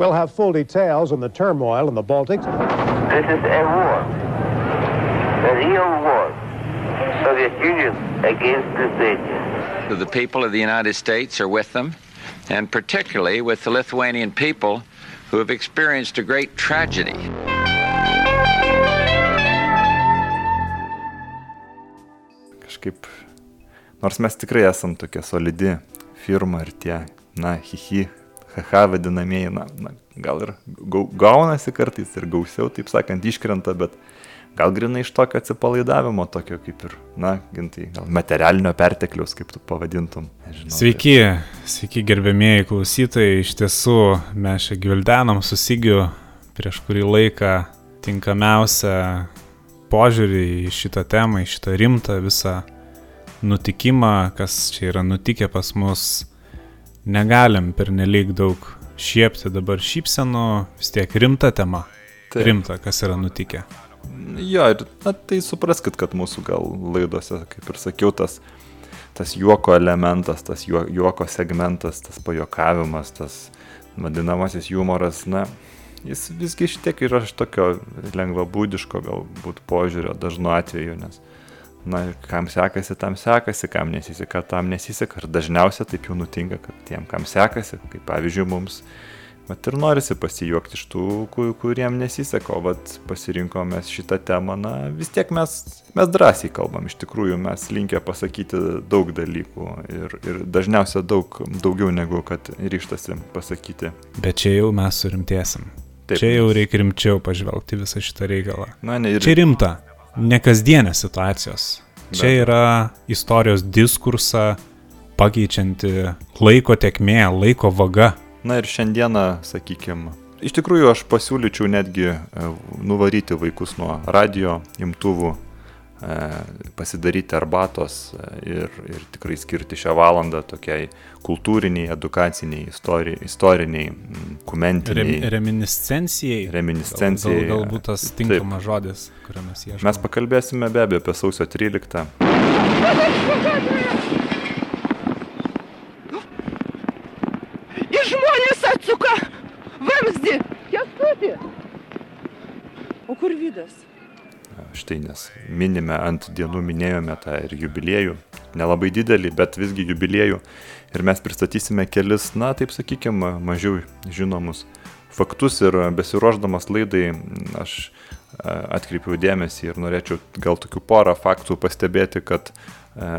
We'll have full details on the turmoil in the Baltics. This is a war, a real war. Soviet Union against the Lithuania. The people of the United States are with them, and particularly with the Lithuanian people who have experienced a great tragedy. Kažkaip, nors mes tikrai esam tokia solidi firma ir tie, na, hihi, haha vadinamieji, na, na gal ir gau, gaunasi kartais ir gausiau, taip sakant, iškrenta, bet gal grinai iš tokio atsipalaidavimo, tokio kaip ir, na, gintai, gal materialinio pertekliaus, kaip tu pavadintum. Nežinau, sveiki, tai... sveiki gerbėmėjai klausytojai, iš tiesų mes čia gvildenom susigiu prieš kurį laiką tinkamiausią požiūrį į šitą temą, į šitą rimtą visą nutikimą, kas čia yra nutikę pas mus. Negalim per nelik daug šiepti dabar šypsenų, vis tiek rimta tema. Taip. Rimta, kas yra nutikę. Jo, ir na, tai supraskit, kad mūsų gal laidose, kaip ir sakiau, tas, tas juoko elementas, tas juoko segmentas, tas pajokavimas, tas vadinamasis humoras, na, jis visgi šitiek yra iš tokio lengvabūdiško galbūt požiūrio dažnu atveju, nes, na, kam sekasi, tam sekasi, kam nesiseka, tam nesiseka. Ir dažniausiai taip jau nutinka, kad tiem, kam sekasi, kaip pavyzdžiui mums, mat ir norisi pasijuokti iš tų, kur, kuriem nesiseka, o vat pasirinkome šitą temą, na, vis tiek mes, mes drąsiai kalbam, iš tikrųjų mes linkę pasakyti daug dalykų ir, ir dažniausiai daug, daugiau negu kad ryštasi pasakyti. Bet čia jau mes surimtėsim. Taip, čia jau reikia rimčiau pažvelgti visą šitą reikalą. Na, ne, ir... Čia rimta, ne kasdienės situacijos. Čia Bet. yra istorijos diskursą pakeičianti laiko tekmė, laiko vaga. Na ir šiandieną, sakykime, iš tikrųjų aš pasiūlyčiau netgi e, nuvaryti vaikus nuo radio imtuvų pasidaryti arbatos e, ir, ir tikrai skirti šią valandą tokiai kultūriniai, edukaciniai, istori, istoriniai, kumentiniai. Rem, reminiscencijai. Reminiscencijai. Gal, gal, galbūt tas tinkamas Taip. žodis, kurio mes ieškome. Mes pakalbėsime be abejo apie sausio 13. Ir žmonės atsuka vamzdį. Kestutį. O kur vydas? Štai nes minime ant dienų minėjome tą ir jubiliejų, nelabai didelį, bet visgi jubiliejų. Ir mes pristatysime kelis, na taip sakykime, mažiau žinomus faktus. Ir besiruoždamas laidai aš e, atkreipiau dėmesį ir norėčiau gal tokių porą faktų pastebėti, kad e,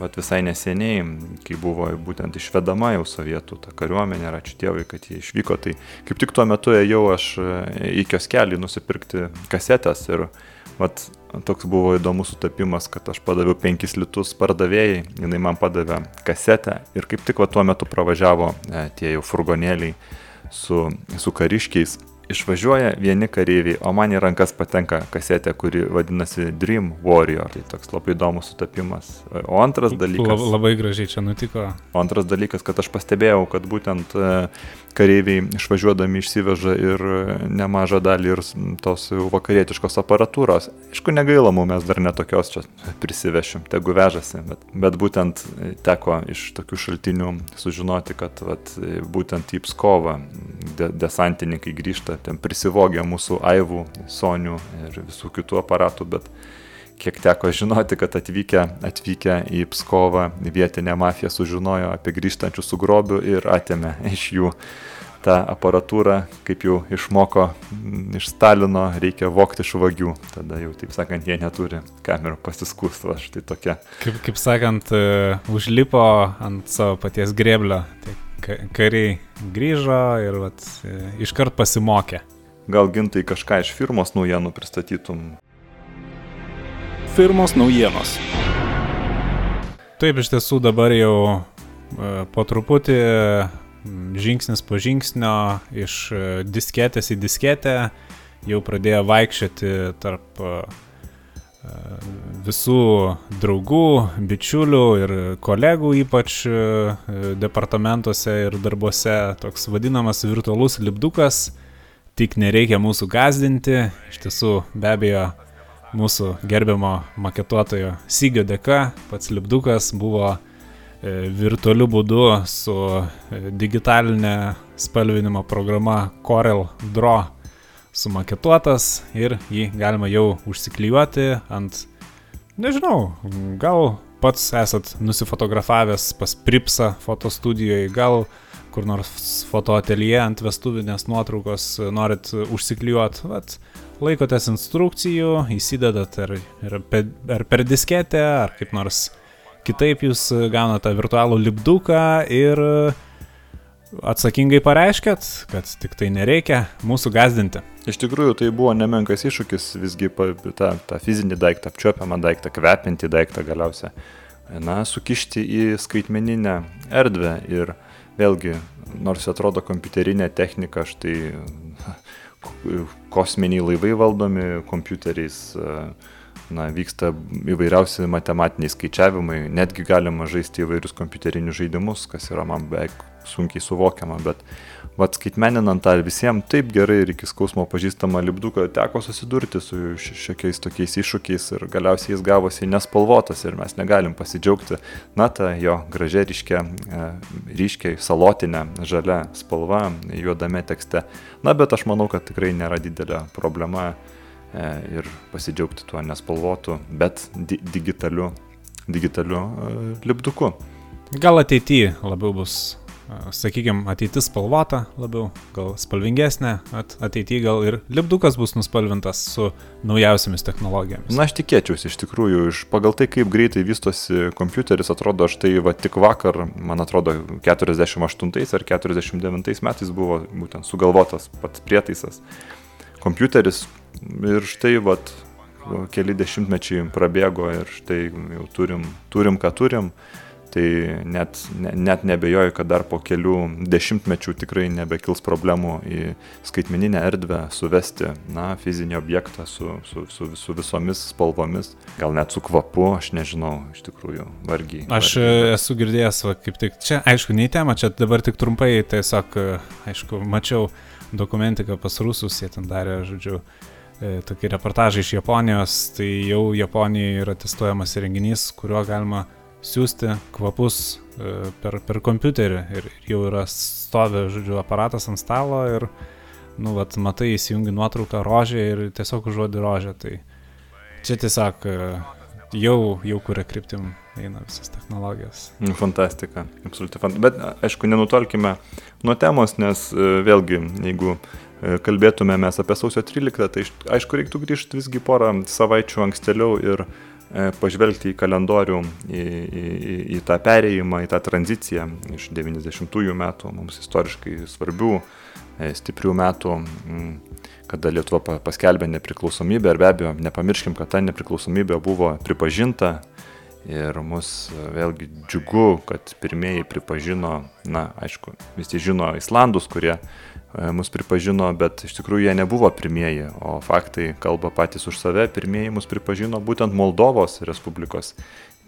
vat visai neseniai, kai buvo būtent išvedama jau sovietų ta kariuomenė, ir ačiū Dievui, kad jie išvyko, tai kaip tik tuo metu ėjau aš e, į kioskelį nusipirkti kasetės ir Vat toks buvo įdomus sutapimas, kad aš padaviau 5 litus pardavėjai, jinai man padavė kasetę ir kaip tik va tuo metu pravažiavo e, tie jau furgonėliai su, su kariškiais išvažiuoja vieni kareiviai, o man į rankas patenka kasetė, kuri vadinasi Dream Warrior. Tai toks labai įdomus sutapimas. O antras dalykas. Lab, labai gražiai čia nutiko. O antras dalykas, kad aš pastebėjau, kad būtent e, kareiviai išvažiuodami išsiveža ir nemažą dalį ir tos vakarietiškos aparatūros. Aišku, negaila, mes dar netokios čia prisivešim, tegu vežasi, bet, bet būtent teko iš tokių šaltinių sužinoti, kad vat, būtent į Pskovą de desantininkai grįžta ten prisivogė mūsų aivų, sonių ir visų kitų aparatų, bet kiek teko žinoti, kad atvykę, atvykę į Pskovą vietinė mafija sužinojo apie grįžtančių sugrobių ir atėmė iš jų tą aparatūrą, kaip jau išmoko iš Stalino, reikia vokti iš vagių. Tada jau, taip sakant, jie neturi kamerų pasiskūstų, aš tai tokia. Kaip, kaip sakant, e, užlipo ant savo paties greblio. Tai kariai grįžo ir vat, iškart pasimokė. Gal gintai kažką iš firmos naujienų pristatytum? Firmos naujienos. Taip, iš tiesų dabar jau e, po truputį žingsnis po žingsnio iš e, disketės į disketę jau pradėjo vaikščioti tarp uh, visų draugų, bičiulių ir kolegų, ypač e, departamentuose ir darbuose, toks vadinamas virtualus lipdukas, tik nereikia mūsų gazdinti, iš tiesų be abejo mūsų gerbiamo maketuotojo Sygio dėka, pats lipdukas buvo e, virtualiu būdu su e, digitalinė spalvinimo programa Corel Draw sumaketuotas ir jį galima jau užsiklijuoti ant, nežinau, gal pats esat nusifotografavęs pas Pripsą fotostudijoje, gal kur nors fotoatelje ant vestuvinės nuotraukos norit užsiklijuoti, vat, laikotės instrukcijų, įsidedat ar, ar, per, ar per disketę, ar kaip nors kitaip jūs gaunate virtualų lipduką ir atsakingai pareiškėt, kad tik tai nereikia mūsų gazdinti. Iš tikrųjų, tai buvo nemenkas iššūkis visgi tą, tą fizinį daiktą, apčiopiamą daiktą, kvepinti daiktą galiausia, na, sukišti į skaitmeninę erdvę ir vėlgi, nors atrodo kompiuterinė technika, štai kosminiai laivai valdomi kompiuteriais, na, vyksta įvairiausi matematiniai skaičiavimai, netgi galima žaisti įvairius kompiuterinius žaidimus, kas yra man beveik sunkiai suvokiama, bet vat skaitmeninant tą visiems taip gerai ir iki skausmo pažįstamą lipduką teko susidurti su ši- šiokiais tokiais iššūkiais ir galiausiai jis gavosi nespalvotas ir mes negalim pasidžiaugti, na, tą jo gražia ryškia, e, ryškiai salotinė žalia spalva juodame tekste. Na, bet aš manau, kad tikrai nėra didelė problema ir pasidžiaugti tuo nespalvotu, bet di digitaliu, digitaliu e, lipduku. Gal ateityje labiau bus, sakykime, ateitis spalvota labiau, gal spalvingesnė, at, ateityje gal ir lipdukas bus nuspalvintas su naujausiamis technologijomis. Na, aš tikėčiausi iš tikrųjų, iš pagal tai, kaip greitai vystosi kompiuteris, atrodo, štai va tik vakar, man atrodo, 48 ar 49 metais buvo būtent sugalvotas pats prietaisas kompiuteris ir štai va keli dešimtmečiai prabėgo ir štai jau turim, turim ką turim. Tai net, ne, net nebejoju, kad dar po kelių dešimtmečių tikrai nebekils problemų į skaitmeninę erdvę suvesti, na, fizinį objektą su, su, su, su visomis spalvomis, gal net su kvapu, aš nežinau, iš tikrųjų, vargiai. Aš e, vargiai. esu girdėjęs, va, kaip tik čia, aišku, ne į temą, čia dabar tik trumpai, tiesiog, e, aišku, mačiau dokumentiką pas rusus, jie ten darė, žodžiu, e, tokį reportažą iš Japonijos, tai jau Japonijoje yra testuojamas įrenginys, kuriuo galima siūsti kvapus e, per, per kompiuterį ir jau yra stovi, žodžiu, aparatas ant stalo ir, nu, vat, matai, įsijungi nuotrauką rožė ir tiesiog užuodi rožę, tai čia tiesiog e, jau, jau kuria kryptim eina visas technologijos. Nu, Fantastika, absoliuti fantastika. Bet aišku, nenutolkime nuo temos, nes e, vėlgi, jeigu kalbėtume mes apie sausio 13, tai iš- aišku, reiktų grįžti visgi porą savaičių ankstėliau ir e, pažvelgti į kalendorių, į, į, į, į tą perėjimą, į tą tranziciją iš 90-ųjų metų, mums istoriškai svarbių, e, stiprių metų, kada Lietuva pa- paskelbė nepriklausomybę ir be abejo, nepamirškim, kad ta nepriklausomybė buvo pripažinta Ir mus e, vėlgi džiugu, kad pirmieji pripažino, na, aišku, visi žino Islandus, kurie e, mus pripažino, bet iš tikrųjų jie nebuvo pirmieji, o faktai kalba patys už save. Pirmieji mus pripažino būtent Moldovos Respublikos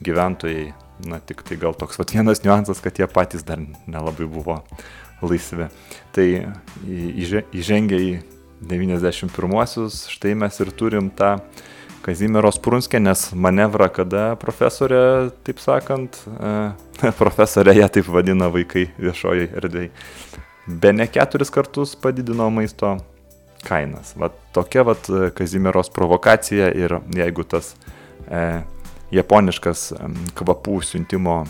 gyventojai. Na, tik tai gal toks vat vienas niuansas, kad jie patys dar nelabai buvo laisvi. Tai įžengę į 91-uosius, štai mes ir turim tą Kazimieros Prunskienės manevrą, kada profesorė, taip sakant, e, profesorė ją taip vadina vaikai viešojai erdvėjai, be ne keturis kartus padidino maisto kainas. Vat tokia vat e, Kazimieros provokacija ir jeigu tas e, japoniškas kvapų siuntimo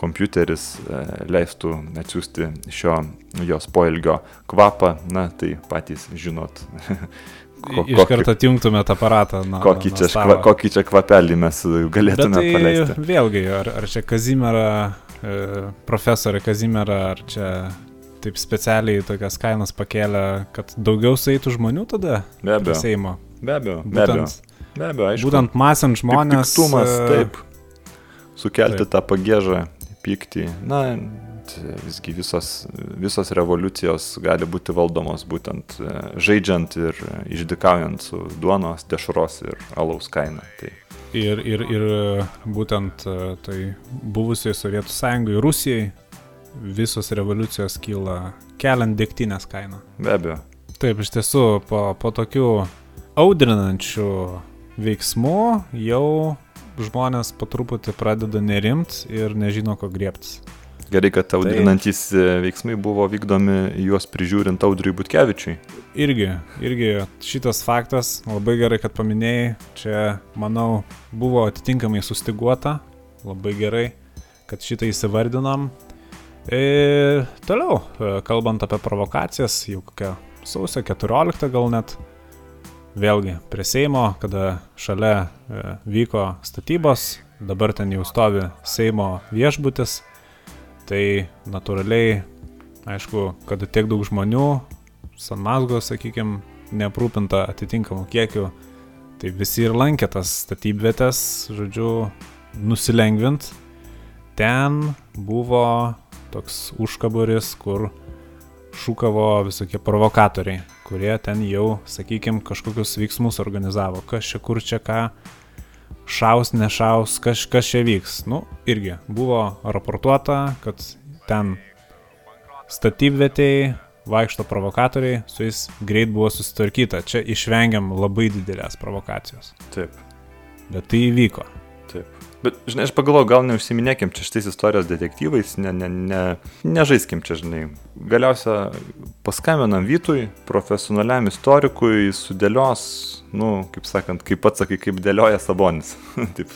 kompiuteris e, leistų atsiųsti šio jos poelgio kvapą, na tai patys žinot, ko- Iš karto atjungtumėt aparatą. Nuo, kokį, nuo čia, škva, kokį čia kvapelį mes Bet galėtume tai paleisti. vėlgi, ar, ar čia Kazimera, e, profesorė Kazimera, ar čia taip specialiai tokias kainas pakėlė, kad daugiau sueitų žmonių tada Be abejo, Seimo. be abejo, be abejo, Būtent, be abejo, aišku. būtent masant žmonės. Piktumas, e, taip. Sukelti taip. tą pagėžą, pyktį. Na, visgi visos, visos revoliucijos gali būti valdomos būtent e, žaidžiant ir išdikaujant su duonos, dešros ir alaus kaina. Tai Ir, ir, ir būtent e, tai buvusiai Sovietų sąjungai, Rusijai, visos revoliucijos kyla keliant degtinės kainą. be abejo. Taip, iš tiesų, po, po tokių audrinančių veiksmų jau žmonės po truputį pradeda nerimt ir nežino, ko griebtis. Gerai, kad audrinantys e, veiksmai buvo vykdomi juos prižiūrint Audriui Butkevičiui. Irgi, irgi šitas faktas, labai gerai, kad paminėjai, čia, manau, buvo atitinkamai sustiguota, labai gerai, kad šitą įsivardinom. E, toliau, kalbant apie provokacijas, jau kokia sausio 14 gal net, vėlgi prie Seimo, kada šalia e, vyko statybos, dabar ten jau stovi Seimo viešbutis Tai natūraliai, aišku, kada tiek daug žmonių, Sanmasgo, sakykime, neaprūpinta atitinkamų kiekių, tai visi ir lankė tas statybvietės, žodžiu, nusilengvint. Ten buvo toks užkaburis, kur šūkavo visokie provokatoriai, kurie ten jau, sakykime, kažkokius veiksmus organizavo, kas čia kur čia ką šaus, nešaus, kas, kas čia vyks. Nu, irgi buvo raportuota, kad ten statybvietėjai vaikšto provokatoriai, su jais greit buvo susitvarkyta. Čia išvengiam labai didelės provokacijos. Taip. Bet tai įvyko. Bet, žinai, aš pagalvoju, gal neužsiminėkim čia šitais istorijos detektyvais, ne, ne, ne, nežaiskim čia, žinai. Galiausia paskambinam Vytui, profesionaliam istorikui, sudėlios nu, kaip sakant, kaip pats sakai, kaip dėlioja Sabonis. Taip.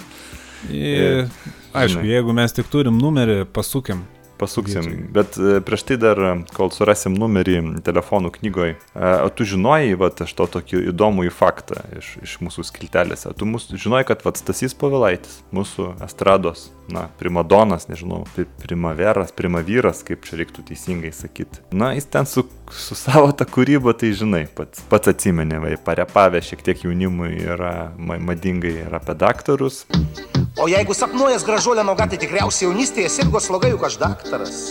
Ir, aišku, žinai. jeigu mes tik turim numerį, pasukim. Pasuksim, Vietui. bet e, prieš tai dar, kol surasim numerį telefonų knygoje, o tu žinojai, va, aš to tokį įdomų į faktą iš, iš mūsų skiltelėse, tu mūsų, žinojai, kad va, Stasys Pavilaitis, mūsų estrados, na, primadonas, nežinau, primaveras, primavyras, kaip čia reiktų teisingai sakyti. Na, jis ten su, su savo tą kūrybą, tai žinai, pats, pats atsimenė, va, parepavę šiek tiek jaunimui yra madingai ir apie daktarus. O jeigu sapnuojas gražuolę nuogą, tai tikriausiai jaunystėje sirgo slogai juk aš daktaras.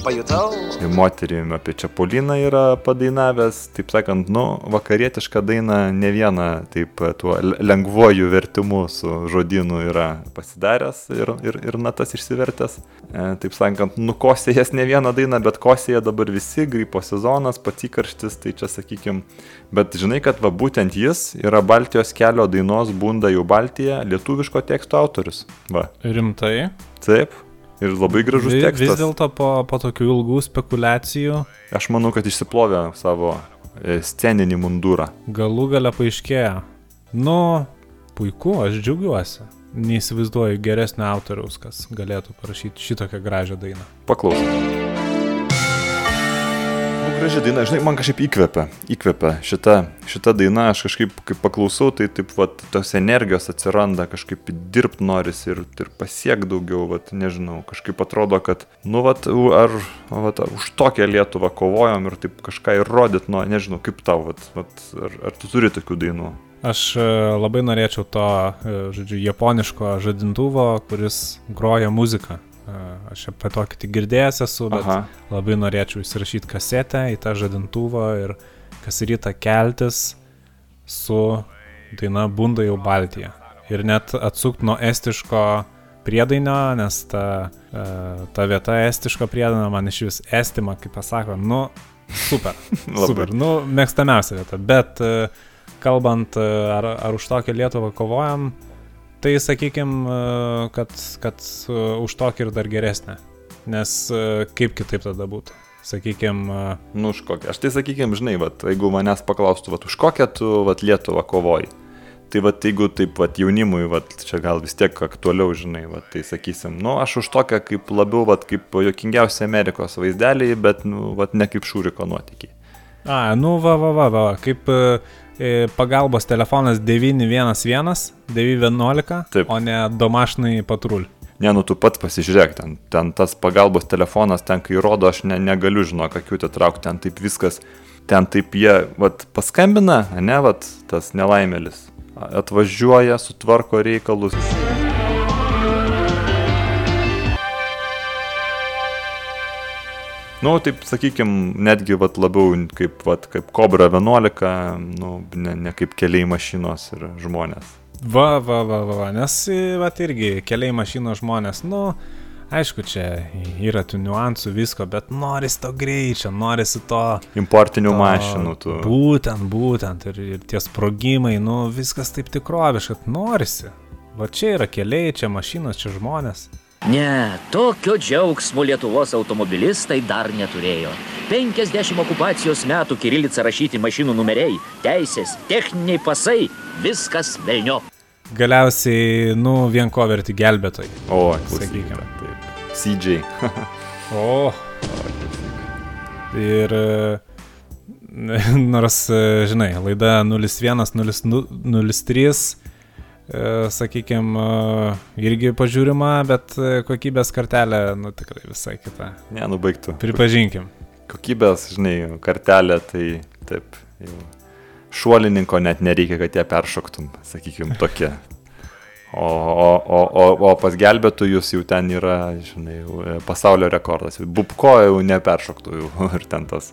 Pajutau. Ir moterį apie Čiapoliną yra padainavęs, taip sakant, nu, vakarietišką dainą ne vieną, taip tuo lengvuoju vertimu su žodinu yra pasidaręs ir, ir, ir natas išsivertęs. E, taip sakant, nukosėjęs ne vieną dainą, bet kosėja dabar visi, gripo sezonas, pats įkarštis, tai čia sakykim, bet žinai, kad va būtent jis yra Baltijos kelio dainos Bunda jau Baltija lietuviško teksto autorius. Va. Rimtai? Taip. Ir labai gražus vis, tekstas. Vis dėlto po, po tokių ilgų spekulacijų. Aš manau, kad išsiplovė savo e, sceninį mundurą. Galų gale paaiškėjo. Nu, puiku, aš džiaugiuosi. Neįsivaizduoju geresnio autoriaus, kas galėtų parašyti šitokią gražią dainą. Paklausom graži daina, žinai, man kažkaip įkvepia, įkvepia šita, šita daina, aš kažkaip, kai paklausau, tai taip, vat, tos energijos atsiranda, kažkaip dirbti noris ir, ir pasiek daugiau, vat, nežinau, kažkaip atrodo, kad, nu, vat, ar, vat, už tokią Lietuvą kovojom ir taip kažką įrodyt, nu, nežinau, kaip tau, vat, vat, ar, ar tu turi tokių dainų? Aš e, labai norėčiau to, e, žodžiu, japoniško žadintuvo, kuris groja muziką. Aš apie tokį tik girdėjęs esu, bet Aha. labai norėčiau įsirašyti kasetę į tą žadintuvą ir kas rytą keltis su daina Bunda jau Baltija. Ir net atsukti nuo estiško priedainio, nes ta, ta vieta estiško priedainio man iš vis estima, kaip pasako, nu, super. super, nu, mėgstamiausia vieta. Bet kalbant, ar, ar už tokią Lietuvą kovojam, tai sakykim, e, kad, kad e, už tokį ir dar geresnė. Nes e, kaip kitaip tada būtų? Sakykim. Nu, už kokią. Aš tai sakykim, žinai, vat, jeigu manęs paklaustų, vat, už kokią tu vat, Lietuvą kovoji. Tai vat, jeigu taip vat, jaunimui, vat, čia gal vis tiek aktualiau, žinai, vat, tai sakysim, nu, aš už tokią kaip labiau, vat, kaip jokingiausi Amerikos vaizdeliai, bet, nu, vat, ne kaip šūriko nuotykiai. A, nu, va, va, va, va, kaip pagalbos telefonas 911 911, Taip. o ne domašnai patrul. Ne, nu tu pats pasižiūrėk, ten, ten tas pagalbos telefonas, ten kai rodo, aš ne, negaliu žinoti, kokių te traukti, ten taip viskas, ten taip jie, vat, paskambina, ne, vat, tas nelaimėlis, atvažiuoja, sutvarko reikalus. Nu, taip sakykim, netgi vat, labiau kaip, vat, kaip Cobra 11, nu, ne, ne kaip keliai mašinos ir žmonės. Va, va, va, va, va, nes, vat irgi, keliai mašinos žmonės, nu, aišku, čia yra tų niuansų visko, bet norisi to greičio, norisi to... Importinių to, mašinų tų. Būtent, būtent, ir, ir tie sprogimai, nu, viskas taip tikroviškai, norisi. Va čia yra keliai, čia mašinos, čia žmonės. Ne, tokio džiaugsmo Lietuvos automobilistai dar neturėjo. 50 okupacijos metų kirilica rašyti mašinų numeriai, teisės, techniniai pasai, viskas velnio. Galiausiai, nu, vien ko verti gelbėtojai. O, Sakykim. sakykime. Taip. CJ. O. Ir e, nors, e, žinai, laida 01-03, sakykime, irgi pažiūrima, bet e, kokybės kartelė, nu, tikrai visai kita. Ne, nubaigtų. Pripažinkim. Kokybės, žinai, kartelė, tai taip, jau šuolininko net nereikia, kad ją peršoktum, sakykime, tokia. O, o, o, o, o pas gelbėtojus jau ten yra, žinai, e, pasaulio rekordas. Bubko jau neperšoktų jau ir ten tas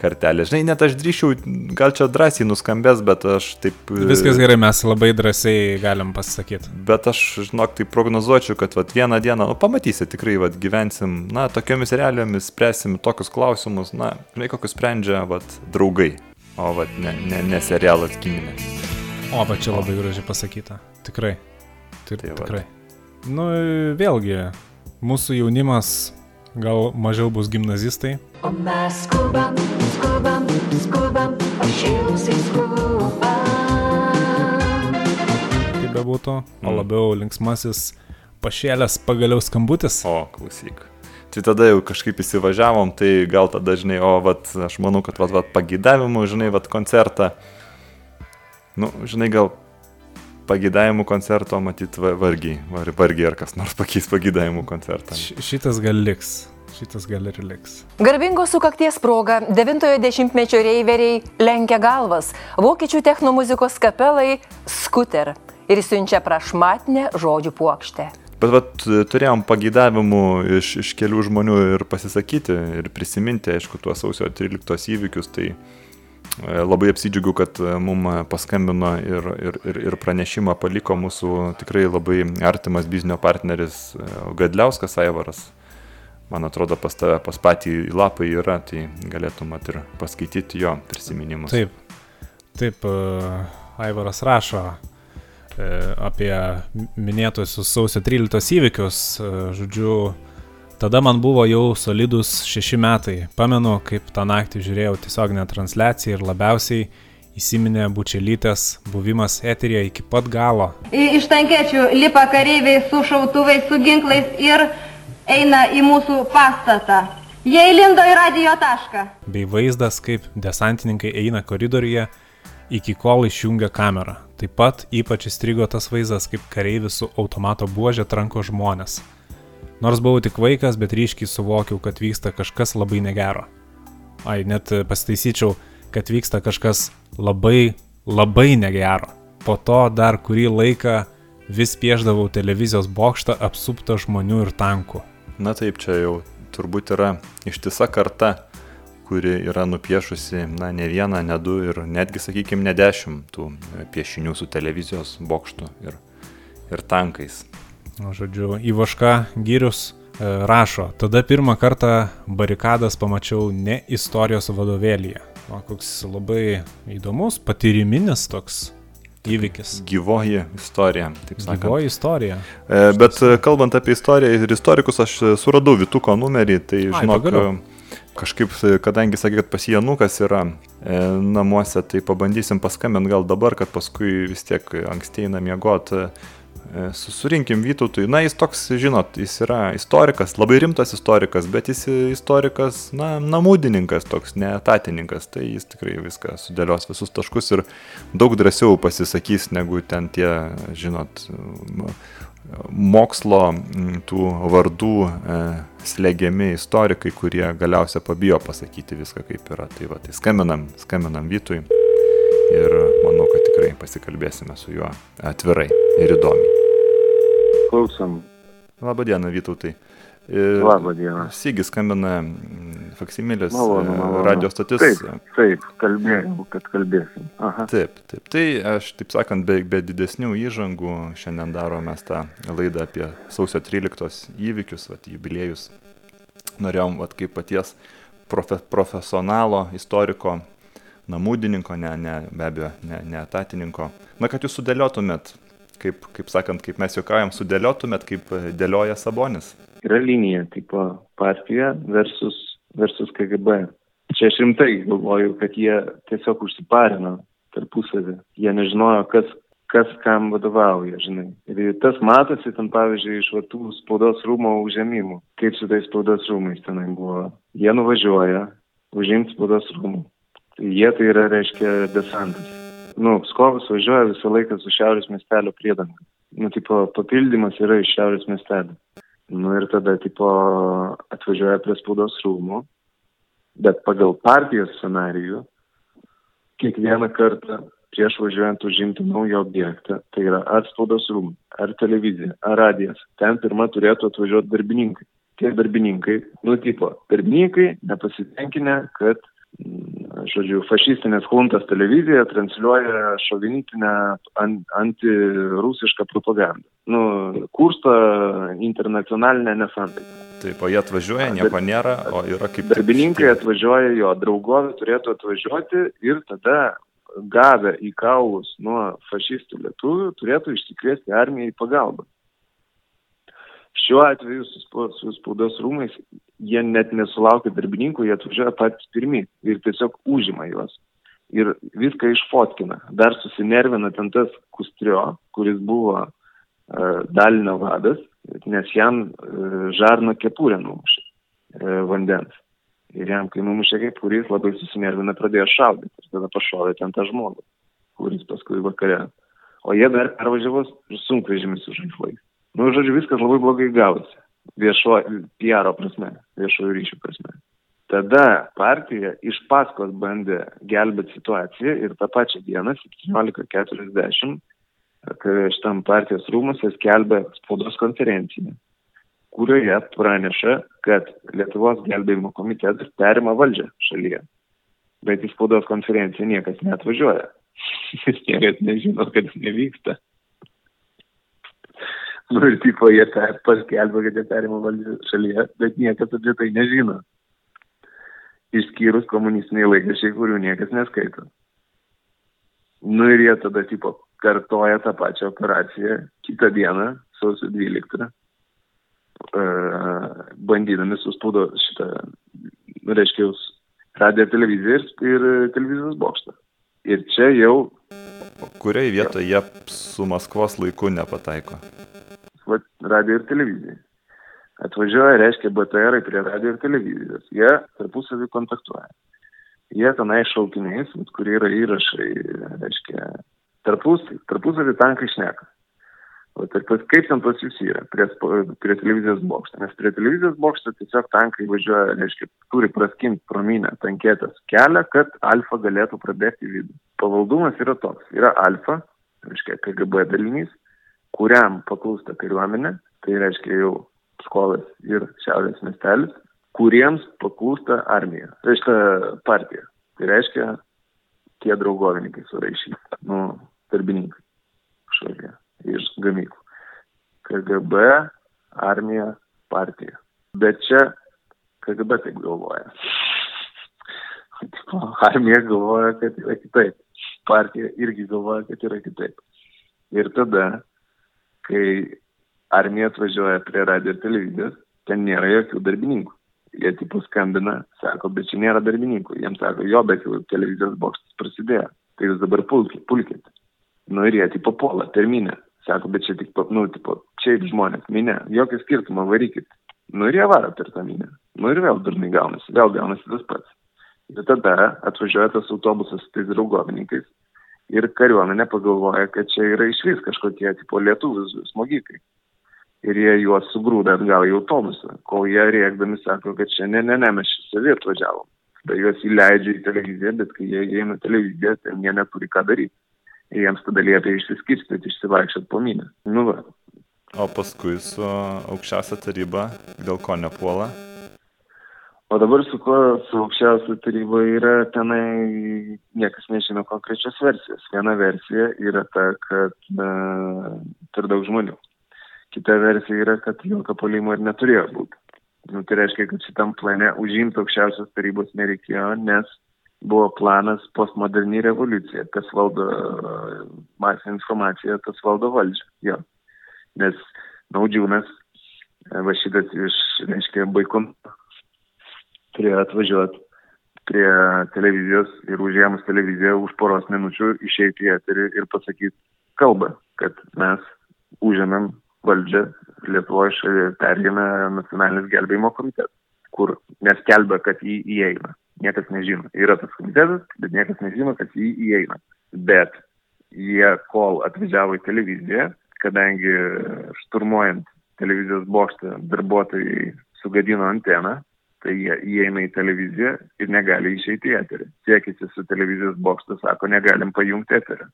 kartelė. Žinai, net aš drįšiau, gal čia drąsiai nuskambės, bet aš taip... e, Viskas gerai, mes labai drąsiai galim pasakyti. Bet aš, žinok, tai prognozuočiau, kad vat, vieną dieną, nu, pamatysi, tikrai vat, gyvensim, na, tokiomis realijomis, spręsim tokius klausimus, na, žinai, kokius sprendžia vat, draugai, o vat, ne, ne, ne serialas giminės. O, va čia labai gražiai pasakyta. Tikrai. Tai, Tai vat. tikrai. Nu, vėlgi, mūsų jaunimas gal mažiau bus gimnazistai. O mes skubam, skubam, pašėlusiai skubam. kaip bebūtų, o Mm. labiau linksmasis pašėlęs pagaliau skambutis. O, klausyk. Tai tada jau kažkaip įsivažiavom, tai gal tada, žinai, o, vat, aš manau, kad, vat, vat, pagydavimų, žinai, vat, koncertą, nu, žinai, gal pagydavimų koncerto, matyt, va- vargiai, var, vargiai ar kas nors pakeis pagydavimų koncertą. Š- Šitas gal liks. Šitas gal ir liks. Garbingos sukakties proga 90-ojo dešimtmečio reiveriai lenkia galvas, vokiečių technomuzikos kapelai skuter ir siunčia prašmatinę žodžių puokštę. Bet vat, turėjom pagydavimų iš, iš kelių žmonių ir pasisakyti, ir prisiminti, aišku, tuos sausio 13 įvykius, tai e, labai apsidžiugiu, kad mums paskambino ir, ir, ir, ir pranešimą paliko mūsų tikrai labai artimas biznio partneris e, Gadliauskas Aivaras. Man atrodo, pas tave, pas patį lapai yra, tai galėtum mat ir paskaityti jo prisiminimus. Taip. Taip, e, Aivaras rašo e, apie minėtuosius sausio 13 įvykius. e, Žodžiu, tada man buvo jau solidus šeši metai. Pamenu, kaip tą naktį žiūrėjau tiesioginę transliaciją ir labiausiai įsiminė bučelytės buvimas eterija iki pat galo. Iš tankiečių lipa kareiviai su šautuvais, su ginklais ir eina į mūsų pastatą. Jie įlindo į radio tašką. bei vaizdas, kaip desantininkai eina koridoriuje, iki kol išjungia kamerą. Taip pat ypač įstrigo tas vaizdas, kaip kareivis su automato buožė tranko žmonės. Nors buvau tik vaikas, bet ryškiai suvokiau, kad vyksta kažkas labai negero. Ai, net pasitaisyčiau, kad vyksta kažkas labai, labai negero. Po to dar kurį laiką vis pieždavau televizijos bokštą apsuptą žmonių ir tankų. Na taip, čia jau turbūt yra ištisa karta, kuri yra nupiešusi, na, ne vieną, ne du ir netgi, sakykime, ne dešimt tų e, piešinių su televizijos bokštu ir, ir tankais. O, Žodžiu, Ivaška Gyrius e, rašo, tada pirmą kartą barikadas pamačiau ne istorijos vadovėlyje, o koks labai įdomus, patyriminis toks įvykis. Gyvoji istorija, taip sakant. Gyvoji istorija. E, Bet e, kalbant apie istoriją ir istorikus, aš e, suradau Vituko numerį, tai Ai, žinok, pagaliau. e, kažkaip, kadangi sakė, kad pas Janukas yra e, namuose, tai pabandysim paskambinti gal dabar, kad paskui vis tiek anksti eina miegoti. Surinkim Vytautui, na jis toks, žinot, jis yra istorikas, labai rimtas istorikas, bet jis istorikas, na, namudininkas, toks neetatininkas, tai jis tikrai viską sudėlios visus taškus ir daug drąsiau pasisakys, negu ten tie, žinot, mokslo tų vardų e, slegiami istorikai, kurie galiausia pabijo pasakyti viską kaip yra. Tai va, tai skambinam, skambinam Vytui ir manau, kad tikrai pasikalbėsime su juo atvirai ir įdomiai. Klausom. Labadiena, Vytautai. Labadiena. Sygis skambina Faksimilės Malonu, e, malonu. radio stotis. Taip, taip, kalbėjau, kad kalbėsim. Aha. Taip, taip. Tai aš, taip sakant, be, be didesnių įžangų šiandien darome tą laidą apie sausio 13 įvykius, vat, jubiliejus. Norėjom, vat, kaip paties profe, profesionalo, istoriko, namudininko, ne, ne, be abejo, ne, ne etatininko, na, kad jūs sudėliotumėt kaip, kaip sakant, kaip mes juokaujam, sudėliotumėt, kaip dėlioja Sabonis. Yra linija, tipo partija versus, versus KGB. Čia aš rimtai galvoju, kad jie tiesiog užsiparino tarpusavį. Jie nežinojo, kas, kas kam vadovauja, žinai. Ir tas matosi ten, pavyzdžiui, iš vartų spaudos rūmo užėmimų. Kaip su tais spaudos rūmais tenai buvo. Jie nuvažiuoja užimti spaudos rūmų. Tai jie tai yra, reiškia, desantas. Nu, Pskovas važiuoja visą laiką su Šiaurės miestelio priedanga. Nu, tipo, papildymas yra iš Šiaurės miestelio. Nu ir tada, tipo, atvažiuoja prie spaudos rūmų, bet pagal partijos scenarijų, kiekvieną kartą prieš važiuojant užimti naują objektą, tai yra ar spaudos rūmai, ar televizija, ar radijas, ten pirmą turėtų atvažiuoti darbininkai. Tie darbininkai, nu tipo, darbininkai nepasitenkinę, kad žodžiu, fašistinės huntas televizija transliuoja šovinitinę an, antirusišką propagandą. Nu, kursto internacionalinę nesantaiką. Taip, o jie atvažiuoja, nieko nėra, o yra kaip... Darbininkai atvažiuoja, jo draugovė turėtų atvažiuoti ir tada gavę į kaulus nuo fašistų lietuvių turėtų išsikviesti armiją į pagalbą. Šiuo atveju su, su spaudos rūmais jie net nesulaukia darbininkų, jie atvažiuoja patys pirmi ir tiesiog užima juos. Ir viską išfotkina. Dar susinervina ten tas Kustrio, kuris buvo uh, dalinio vadas, nes jam uh, žarno kepurę numušė uh, vandens. Ir jam, kai numušė kepurį, jis labai susinervina, pradėjo šaudyti. Ir tada pašovė ten tą žmogų, kuris paskui vakare. O jie dar pervažiavo sunkvežimis su žaislais. Nu, žodžiu, viskas labai blogai gavosi. Viešo, PR prasme, viešojo ryšių prasme. Tada partija iš paskos bandė gelbėti situaciją ir tą pačią dieną, 17.40, kai šitam partijos rūmose skelbė spaudos konferenciją, kurioje praneša, kad Lietuvos gelbėjimo komitetas perima valdžią šalyje. Bet į spaudos konferenciją niekas neatvažiuoja. niekas nežino, kad nevyksta. Nu ir tipo jie paskelbė, kad jie perima valdžią šalyje, bet niekas apie tai nežino. Išskyrus komunistiniai laikrašiai, kurių niekas neskaito. Nu ir jie tada tipo kartoja tą pačią operaciją kitą dieną, sausio 12, uh, bandydami suspaudo šitą, reiškia, radiją televiziją ir, ir televizijos bokštą. Ir čia jau... Kuriai vietoje jie su Maskvos laiku nepataiko? Va, radio ir televizija. Atvažiuoja, reiškia, BTR prie radio ir televizijos. Jie tarpusavį kontaktuoja. Jie tenai šaukiniais, kurie yra įrašai, reiškia, tarpus, tarpusavį tankai šneka. O tai kaip ten pas jūs yra prie, prie televizijos bokšto? Nes prie televizijos bokšto tiesiog tankai važiuoja, reiškia, turi praskinti prominę tankėtas kelią, kad alfa galėtų prabėgti vidų. Pavaldumas yra toks. Yra alfa, reiškia, KGB dalinys, kuriam paklūsta kariuomenė, tai reiškia jau skolas ir šiaurės miestelis, kuriems paklūsta armija, tai šitą partiją. Tai reiškia tie draugovininkai suraišyti, nu, darbininkai kažkokie iš gamyklų. KGB, armija, partija. Bet čia KGB taip galvoja. Armija galvoja, kad yra kitaip. Partija irgi galvoja, kad yra kitaip. Ir tada kai armija atvažiuoja prie radio ir televizijos, ten nėra jokių darbininkų. Jie tipo skambina, sako, bet čia nėra darbininkų. Jiems sako, jo, bet jau televizijos bokštas prasidėjo. Tai jūs dabar pulkit. pulkit. Nu ir jie tipo puola, terminę. Sako, bet čia tik, nu, tipo, čia žmonės, minė, jokio skirtumo, varykit. Nu ir jie varo per tą minę. Nu ir vėl dažnai gaunasi, vėl gaunasi tas pats. Ir tada atvažiuoja tas autobusas su tais draugovininkais ir kariuomenė pagalvoja, kad čia yra iš vis kažkokie tipo lietuvių smogikai. Ir jie juos sugrūda atgal į autobusą, kol jie rėkdami sako, kad čia ne, ne, ne, mes čia savį atvažiavom. Tai juos įleidžia į televiziją, bet kai jie įeina televiziją, tai jie neturi ką daryti. Ir jiems tada liepia išsiskirstyti, išsivaikščioti po minę. Nu va. O paskui su aukščiausia taryba dėl ko nepuola? O dabar su kuo su aukščiausia taryba yra tenai, niekas nežino konkrečios versijos. Viena versija yra ta, kad na, per daug žmonių. Kita versija yra, kad jokio polimo ir neturėjo būti. Nu, tai reiškia, kad šitam plane užimti aukščiausios tarybos nereikėjo, nes buvo planas postmoderni revoliucija, kas valdo masinę informaciją, tas valdo valdžią. Jo. Nes naudžiūnas, va šitas iš, reiškia, Baikonų turėjo atvažiuoti prie televizijos ir užėmus televiziją už poros minučių išeiti į eterį ir pasakyti kalbą, kad mes užėmėm valdžią Lietuvoje šalia perėmė nacionalinis gelbėjimo komitetas, kur neskelbia, kad jį įeina. Niekas nežino. Yra tas komitetas, bet niekas nežino, kad jį įeina. Bet jie, kol atvažiavo į televiziją, kadangi šturmuojant televizijos bokštą darbuotojai sugadino anteną, tai jie įeina į televiziją ir negali išeiti į eterį. Siekėsi su televizijos bokštu, sako, negalim pajungti eterį.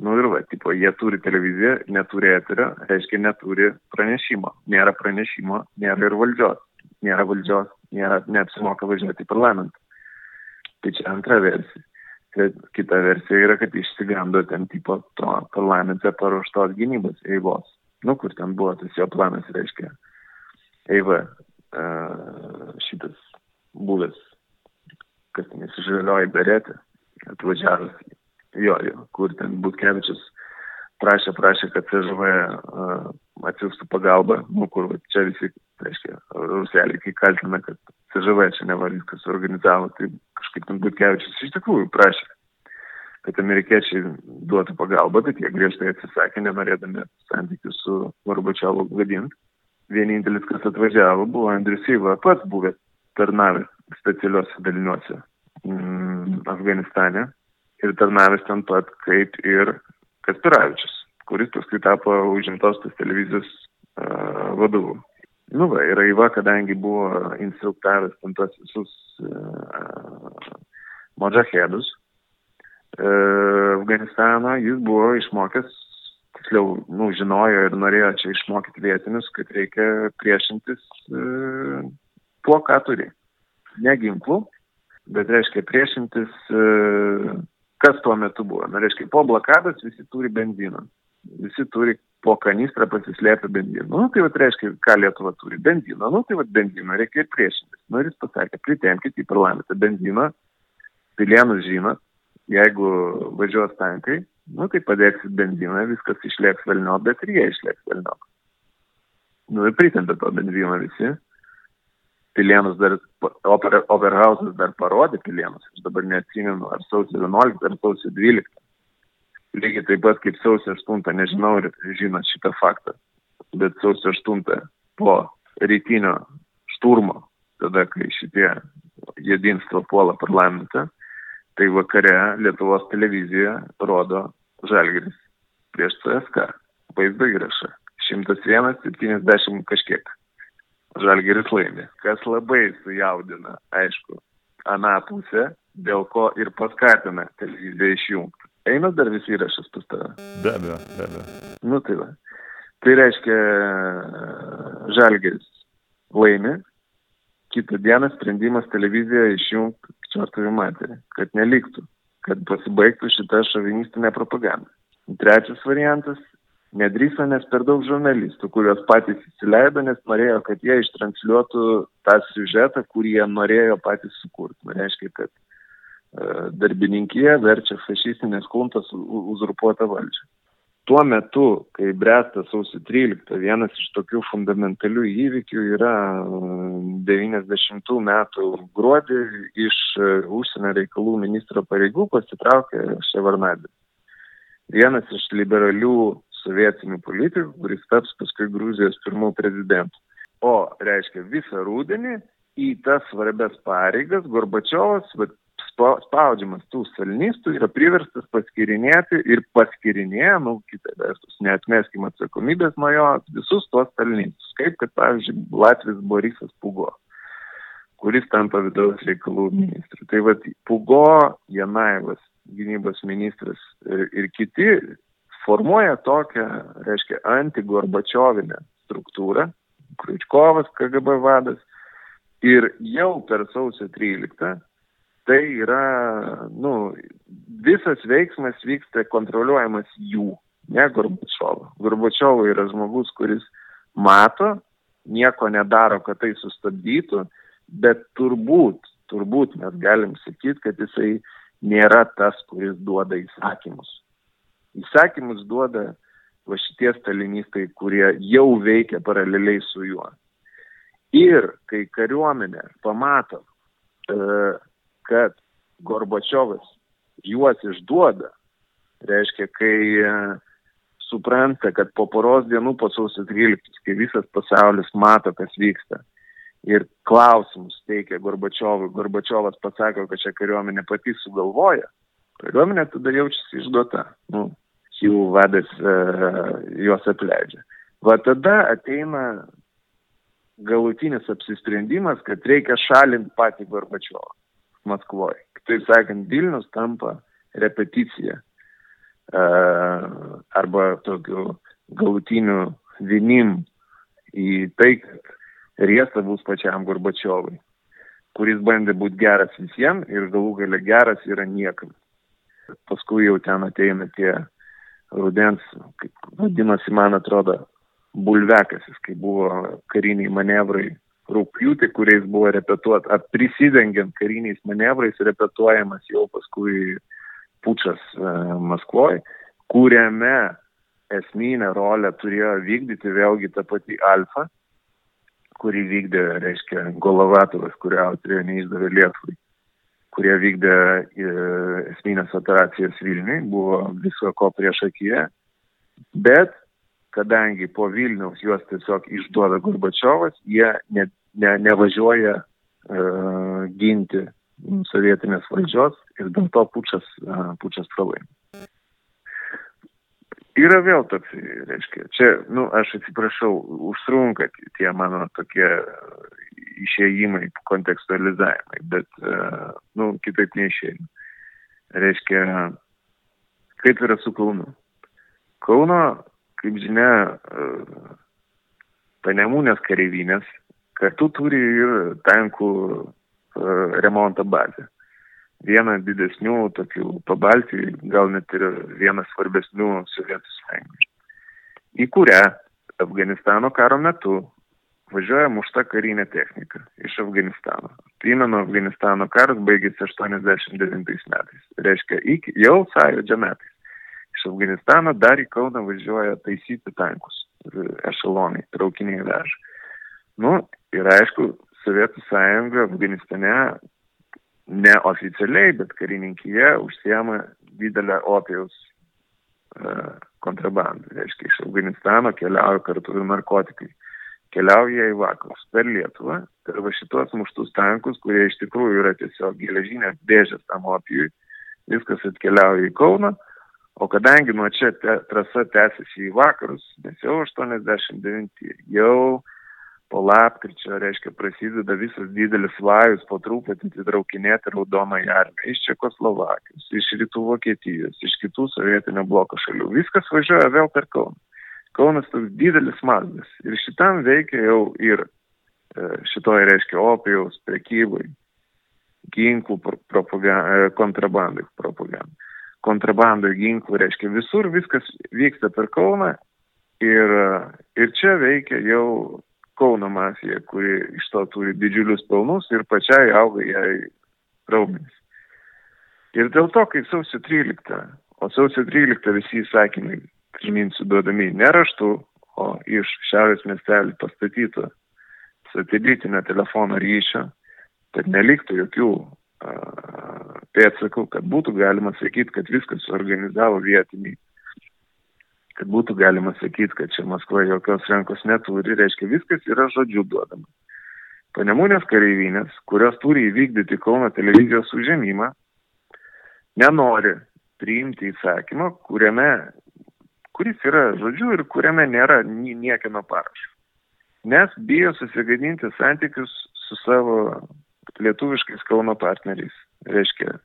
Nu ir va, tipo, jie turi televiziją, neturi eterio, reiškia neturi pranešimo. Nėra pranešimo, nėra ir valdžios. Nėra valdžios, nėra, neapsimoka važiuoti į parlamentą. Tai čia antra versija. Bet kita versija yra, kad išsigando ten tipo to parlamente paruoštos gynybos eivos. Nu, kur ten buvo tas jo planas, reiškia. Eiva, uh, šitas buvęs, kas ten įsižalioja beretė, atvažiavęs jo, jo, kur ten Butkevičius prašė, prašė, kad CŽV uh, atsiųstų pagalbą, nu, kur va, čia visi, reiškia, ruseliai, kai kaltina, kad CŽV čia neva viskas organizavo, tai kažkaip ten Butkevičius iš tikrųjų prašė, kad amerikiečiai duotų pagalbą, bet jie griežtai atsisakė, nenorėdami santykių su Gorbačiovu gadinti. Vienintelis, kas atvažiavo, buvo Andrius Syva, pats buvęs tarnavęs specialiuose daliniuose mm, Afganistane ir tarnavęs ten pat kaip ir Kaspiravičius, kuris paskui tapo užimtos tos televizijos uh, vadovu. Nu va, ir Aiva, kadangi buvo instruktavęs ten tos visus uh, modžahedus uh, Afganistano, jis buvo išmokęs, tiksliau, nu, žinojo ir norėjo čia išmokyti vietinius, kad reikia priešintis uh, tuo, ką turi. Ne ginklų, bet reiškia priešintis uh, kas tuo metu buvo. Na, reiškia, po blokados visi turi benziną. Visi turi po kanistrą pasislėpę benziną. Nu, tai vad reiškia, ką Lietuva turi benziną. Nu, tai vad benziną reikia ir priešintis. Nu, ir jis pasakė, pritemkite į parlamentą benziną, pilienus žinot, jeigu važiuos tankai, nu, tai padėksit benziną, viskas išlieks velnio, bet ir jie išlieks velnio. Nu, ir pritempė to benziną visi. Pilienus dar, oper, Oberhausas dar parodė Pilienus, aš dabar neatsimenu, ar sausio 11 ar sausio 12. Lygiai taip pat kaip sausio 8, nežinau, ar žinot šitą faktą, bet sausio 8 po rytinio šturmo, tada kai šitie jedinstvo puola parlamentą, tai vakare Lietuvos televizija rodo Žalgiris prieš CSK, vaizdo įrašą. 101-70 kažkiek. Žalgeris laimė, kas labai sujaudina, aišku, aną pusę, dėl ko ir paskatina televiziją išjungti. Eina dar visi įrašas pas tave. Be abejo, be abejo. Nu tai va. Tai reiškia, Žalgeris laimė, kitą dieną sprendimas televiziją išjungti čartovį materį, kad neliktų, kad pasibaigtų šitą šovinistinę propagandą. Trečias variantas nedrįso, nes per daug žurnalistų, kuriuos patys įsileido, nes norėjo, kad jie ištransliuotų tą siužetą, kurį jie norėjo patys sukurti. Tai reiškia, kad e, darbininkija verčia fašistinės kuntas uzurpuotą valdžią. Tuo metu, kai bręsta sausio 13, vienas iš tokių fundamentalių įvykių yra 90 metų gruodį iš užsienio reikalų ministro pareigų pasitraukė Ševarnadis. Vienas iš liberalių sovietinių politikų, kuris taps paskui Gruzijos pirmų prezidentų. O, reiškia, visą rūdienį į tas svarbias pareigas Gorbačiovas spaudžiamas tų stalinistų yra priverstas paskirinėti ir paskirinėja, nu, kitą vertus, neatmeskim atsakomybės nuo jo visus tuos stalinistus, kaip kad, pavyzdžiui, Latvijas Borisas Pugo, kuris tampa vidaus reikalų ministru. Tai vad, Pugo, Janaivas, gynybos ministras ir, ir kiti formuoja tokią, reiškia, antigorbačiovinę struktūrą, Kriučkovas, KGB vadas, ir jau per sausio 13 tai yra, nu, visas veiksmas vyksta kontroliuojamas jų, ne Gorbačiovo. Gorbačiovo yra žmogus, kuris mato, nieko nedaro, kad tai sustabdytų, bet turbūt turbūt mes galim sakyti, kad jisai nėra tas, kuris duoda įsakymus. Įsakymus duoda va šitie stalinistai, kurie jau veikia paraleliai su juo. Ir kai kariuomenė pamato, e, kad Gorbačiovas juos išduoda, reiškia, kai e, supranta, kad po poros dienų po sausio 13, kai visas pasaulis mato, kas vyksta, ir klausimus teikia Gorbačiovui, Gorbačiovas pasako, kad čia kariuomenė pati sugalvoja, kariuomenė tada jaučiasi išduota. Nu, jų vadas uh, juos atleidžia. Va tada ateina galutinis apsisprendimas, kad reikia šalinti patį Gorbačiovą Maskvoje. Kitaip sakant, Vilnius tampa repeticija uh, arba tokiu galutiniu vinim į tai, kad riesta bus pačiam Gorbačiovui, kuris bandė būti geras visiems ir galų gale geras yra niekam. Paskui jau ten ateina tie rudens, kaip vadinosi, man atrodo, bulvekasis, kai buvo kariniai manevrai rūpjūtį, kuriais buvo repetuot, prisidengiant kariniais manevrais, repetuojamas jau paskui pučas e, Maskvoje, kuriame esminę rolę turėjo vykdyti vėlgi ta pati Alfa, kurį vykdė, reiškia, Golovatovas, kurio autorė neišdavė Lietuvai, kurie vykdė e, esminės operacijas Vilniui, buvo viso ko prieš akiją, bet kadangi po Vilniaus juos tiesiog išduoda Gorbačiovas, jie ne, ne, nevažiuoja uh, ginti sovietinės valdžios ir dėl to pučas, uh, pučas pralaimi. Yra vėl toks, reiškia, čia, nu, aš atsiprašau, užtrunka tie mano tokie išėjimai, kontekstualizavimai, bet, nu, kitaip neišėjimai. Reiškia, kaip yra su Kaunu. Kauno, kaip žinia, panemūnės kareivinės kartu turi ir tankų remonto bazę vieną didesnių tokių pabaltijų, gal net ir vieną svarbesnių Sovietų sąjungai, į kurią Afganistano karo metu važiuoja mušta karinė technika iš Afganistano. Primenu, Afganistano karas baigėsi 89 metais. Reiškia, iki, jau sąjūdžio metais. Iš Afganistano dar į Kauną važiuoja taisyti tankus, ešelonai, traukiniai veža. Nu, ir aišku, Sovietų sąjunga Afganistane neoficialiai, bet karininkija užsiema didelę opijaus uh, kontrabandą. Reiškia, iš Afganistano keliauja kartu ir narkotikai. Keliauja į vakarus per Lietuvą, per va šitos muštus tankus, kurie iš tikrųjų yra tiesiog geležinės dėžės tam opijui. Viskas atkeliauja į Kauną, o kadangi nuo čia te, trasa tęsiasi į vakarus, nes jau 89, jau po lapkričio, reiškia, prasideda visas didelis vajus po truputį atitraukinėti raudoną armiją iš Čekoslovakijos, iš rytų Vokietijos, iš kitų sovietinio bloko šalių. Viskas važiuoja vėl per Kauną. Kaunas toks didelis mazgas. Ir šitam veikia jau ir e, šitoje, reiškia, opijaus prekybai, ginklų propaganda, e, kontrabandai propaganda. Kontrabandai ginklų, reiškia, visur viskas vyksta per Kauną ir, e, ir čia veikia jau Kauno mafija, kuri iš to turi didžiulius pelnus ir pačiai auga jai raumenys. Ir dėl to, kai sausio 13, o sausio 13 visi įsakymai, priminsiu, duodami ne raštu, o iš šiaurės miestelį pastatyto satelitinio telefono ryšio, kad neliktų jokių uh, pėdsakų, kad būtų galima sakyti, kad viskas suorganizavo vietiniai kad būtų galima sakyti, kad čia Maskva jokios rankos neturi, reiškia viskas yra žodžiu duodama. Panemunės kareivinės, kurios turi įvykdyti Kauno televizijos užėmimą, nenori priimti įsakymą, kuriame, kuris yra žodžiu ir kuriame nėra niekino parašo. Nes bijo susigadinti santykius su savo lietuviškais Kauno partneriais. Reiškia,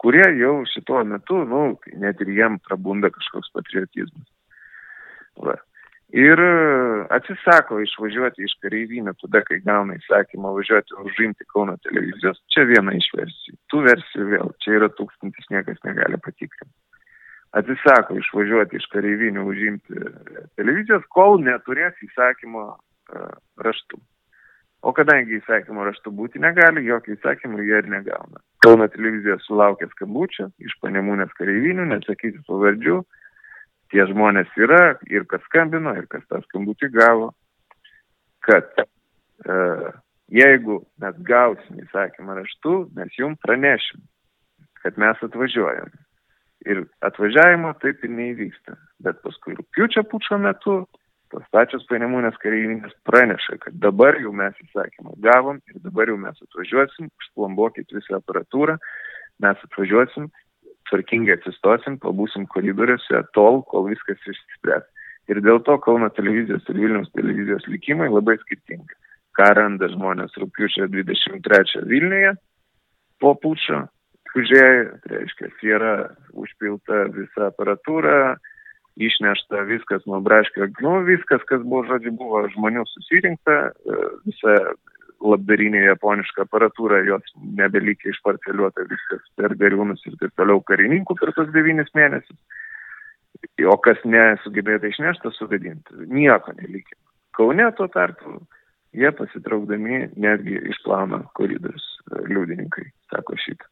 kurie jau šituo metu, nu, net ir jiem prabunda kažkoks patriotizmas. Va. Ir e, atsisako išvažiuoti iš kareivinio tada, kai gauna įsakymą važiuoti užimti Kauno televizijos. Čia viena iš versijų. Tų versijų vėl, čia yra tūkstantis, niekas negali patikrinti. Atsisako išvažiuoti iš kareivinių užimti televizijos, kol neturės įsakymo uh, raštų. O kadangi įsakymo raštu būti negali, jokio įsakymo jie ir negauna. Kauno televizija sulaukė skambučio iš panemūnės kareivinių, nesakysiu pavardžių. Tie žmonės yra ir kas skambino, ir kas tą skambutį gavo, kad e, jeigu mes gausim įsakymą raštu, mes jums pranešim, kad mes atvažiuojam. Ir atvažiavimo taip ir neįvyksta. Bet paskui rūpiučio pučio metu tos pačios panemunės kareivinės praneša, kad dabar jau mes įsakymą gavom ir dabar jau mes atvažiuosim, užplombuokit visą aparatūrą, mes atvažiuosim, tvarkingai atsistosim, pabūsim koridoriuose tol, kol viskas išsispręs. Ir dėl to Kauno televizijos ir Vilniaus televizijos likimai labai skirtingi. Ką randa žmonės rūpiučio 23 Vilniuje po pučio, tai reiškia, yra užpilta visa aparatūra, išnešta viskas nuo braškio, nu viskas, kas buvo, žodžiu, buvo žmonių susirinkta, e, visa labdarinė japoniška aparatūra, jos nebelikė išparceliuota viskas per gariūnus ir taip toliau karininkų per tos devynis mėnesius. O kas nesugebėta išnešta, sugadinti. Nieko nelikė. Kaune tuo tarpu jie pasitraukdami netgi išplauna koridorius e, liudininkai, sako šitą.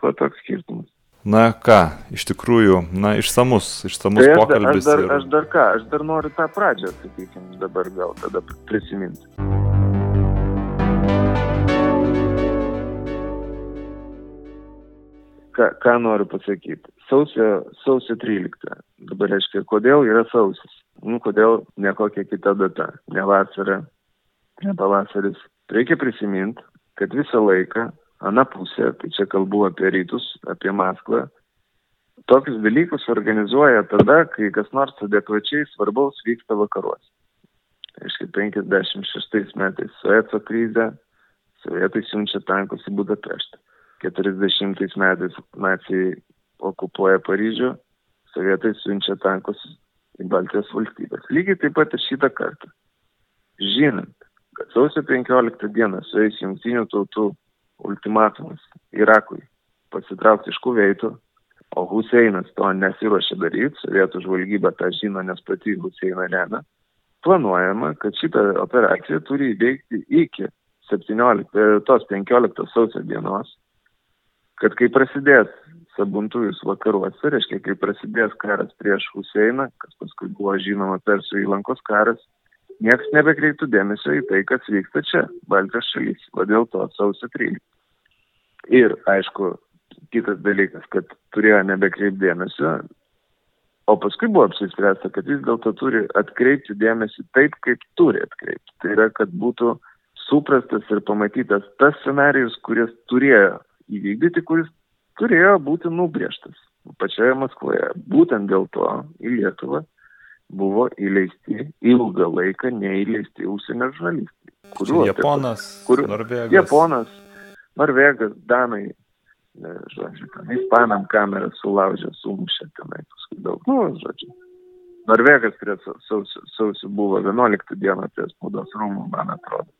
Tuo toks skirtumas. Na ką, iš tikrųjų, na išsamus, išsamus tai aš, pokalbis. Aš dar, ir... aš dar ką, aš dar noriu tą pradžią, sakykime, dabar gal tada prisiminti. Ką, ką noriu pasakyti? Sausio, sausio 13. Dabar reiškia, kodėl yra sausis? Nu, kodėl ne kokia kita data? Ne vasara, ne pavasaris. Reikia prisiminti, kad visą laiką ana pusė, tai čia kalbu apie rytus, apie Maskvą, tokius dalykus organizuoja tada, kai kas nors adekvačiai svarbaus vyksta vakaruose. Aiškiai, 56 metais Sueco krizė, sovietai siunčia tankus į Budapeštą. 40 metais nacijai okupuoja Paryžių, sovietai siunčia tankus į Baltijos valstybės. Lygiai taip pat ir šitą kartą. Žinant, kad sausio 15 dieną sueis jungtinių tautų ultimatumas Irakui pasitraukti iš Kuveito, o Huseinas to nesiuošia daryti, sovietų žvalgyba tą žino, nes pati Huseiną remia, planuojama, kad šitą operaciją turi įveikti iki 17, tos 15 sausio dienos, kad kai prasidės sabuntujus vakaruose, reiškia, kai prasidės karas prieš Huseiną, kas paskui buvo žinoma Persų įlankos karas, niekas nebekreiptų dėmesio į tai, kas vyksta čia, Baltijos šalys, o dėl to sausio 13. Ir, aišku, kitas dalykas, kad turėjo nebekreipti dėmesio, o paskui buvo apsispręsta, kad vis dėlto turi atkreipti dėmesį taip, kaip turi atkreipti. Tai yra, kad būtų suprastas ir pamatytas tas scenarius, kuris turėjo įvykdyti, kuris turėjo būti nubrėžtas pačioje Maskvoje. Būtent dėl to į Lietuvą buvo įleisti ilgą laiką neįleisti užsienio žurnalistai. Kuriuo, Japonas, kuriuo, Norvegas. Japonas, Norvegas, Danai, žodžiu, ten ispanam kamerą sulaužė, sumušė tenai paskui daug, nu, žodžiu. Norvegas prie sausio, sausio buvo 11 dieną prie spaudos rūmų, man atrodo.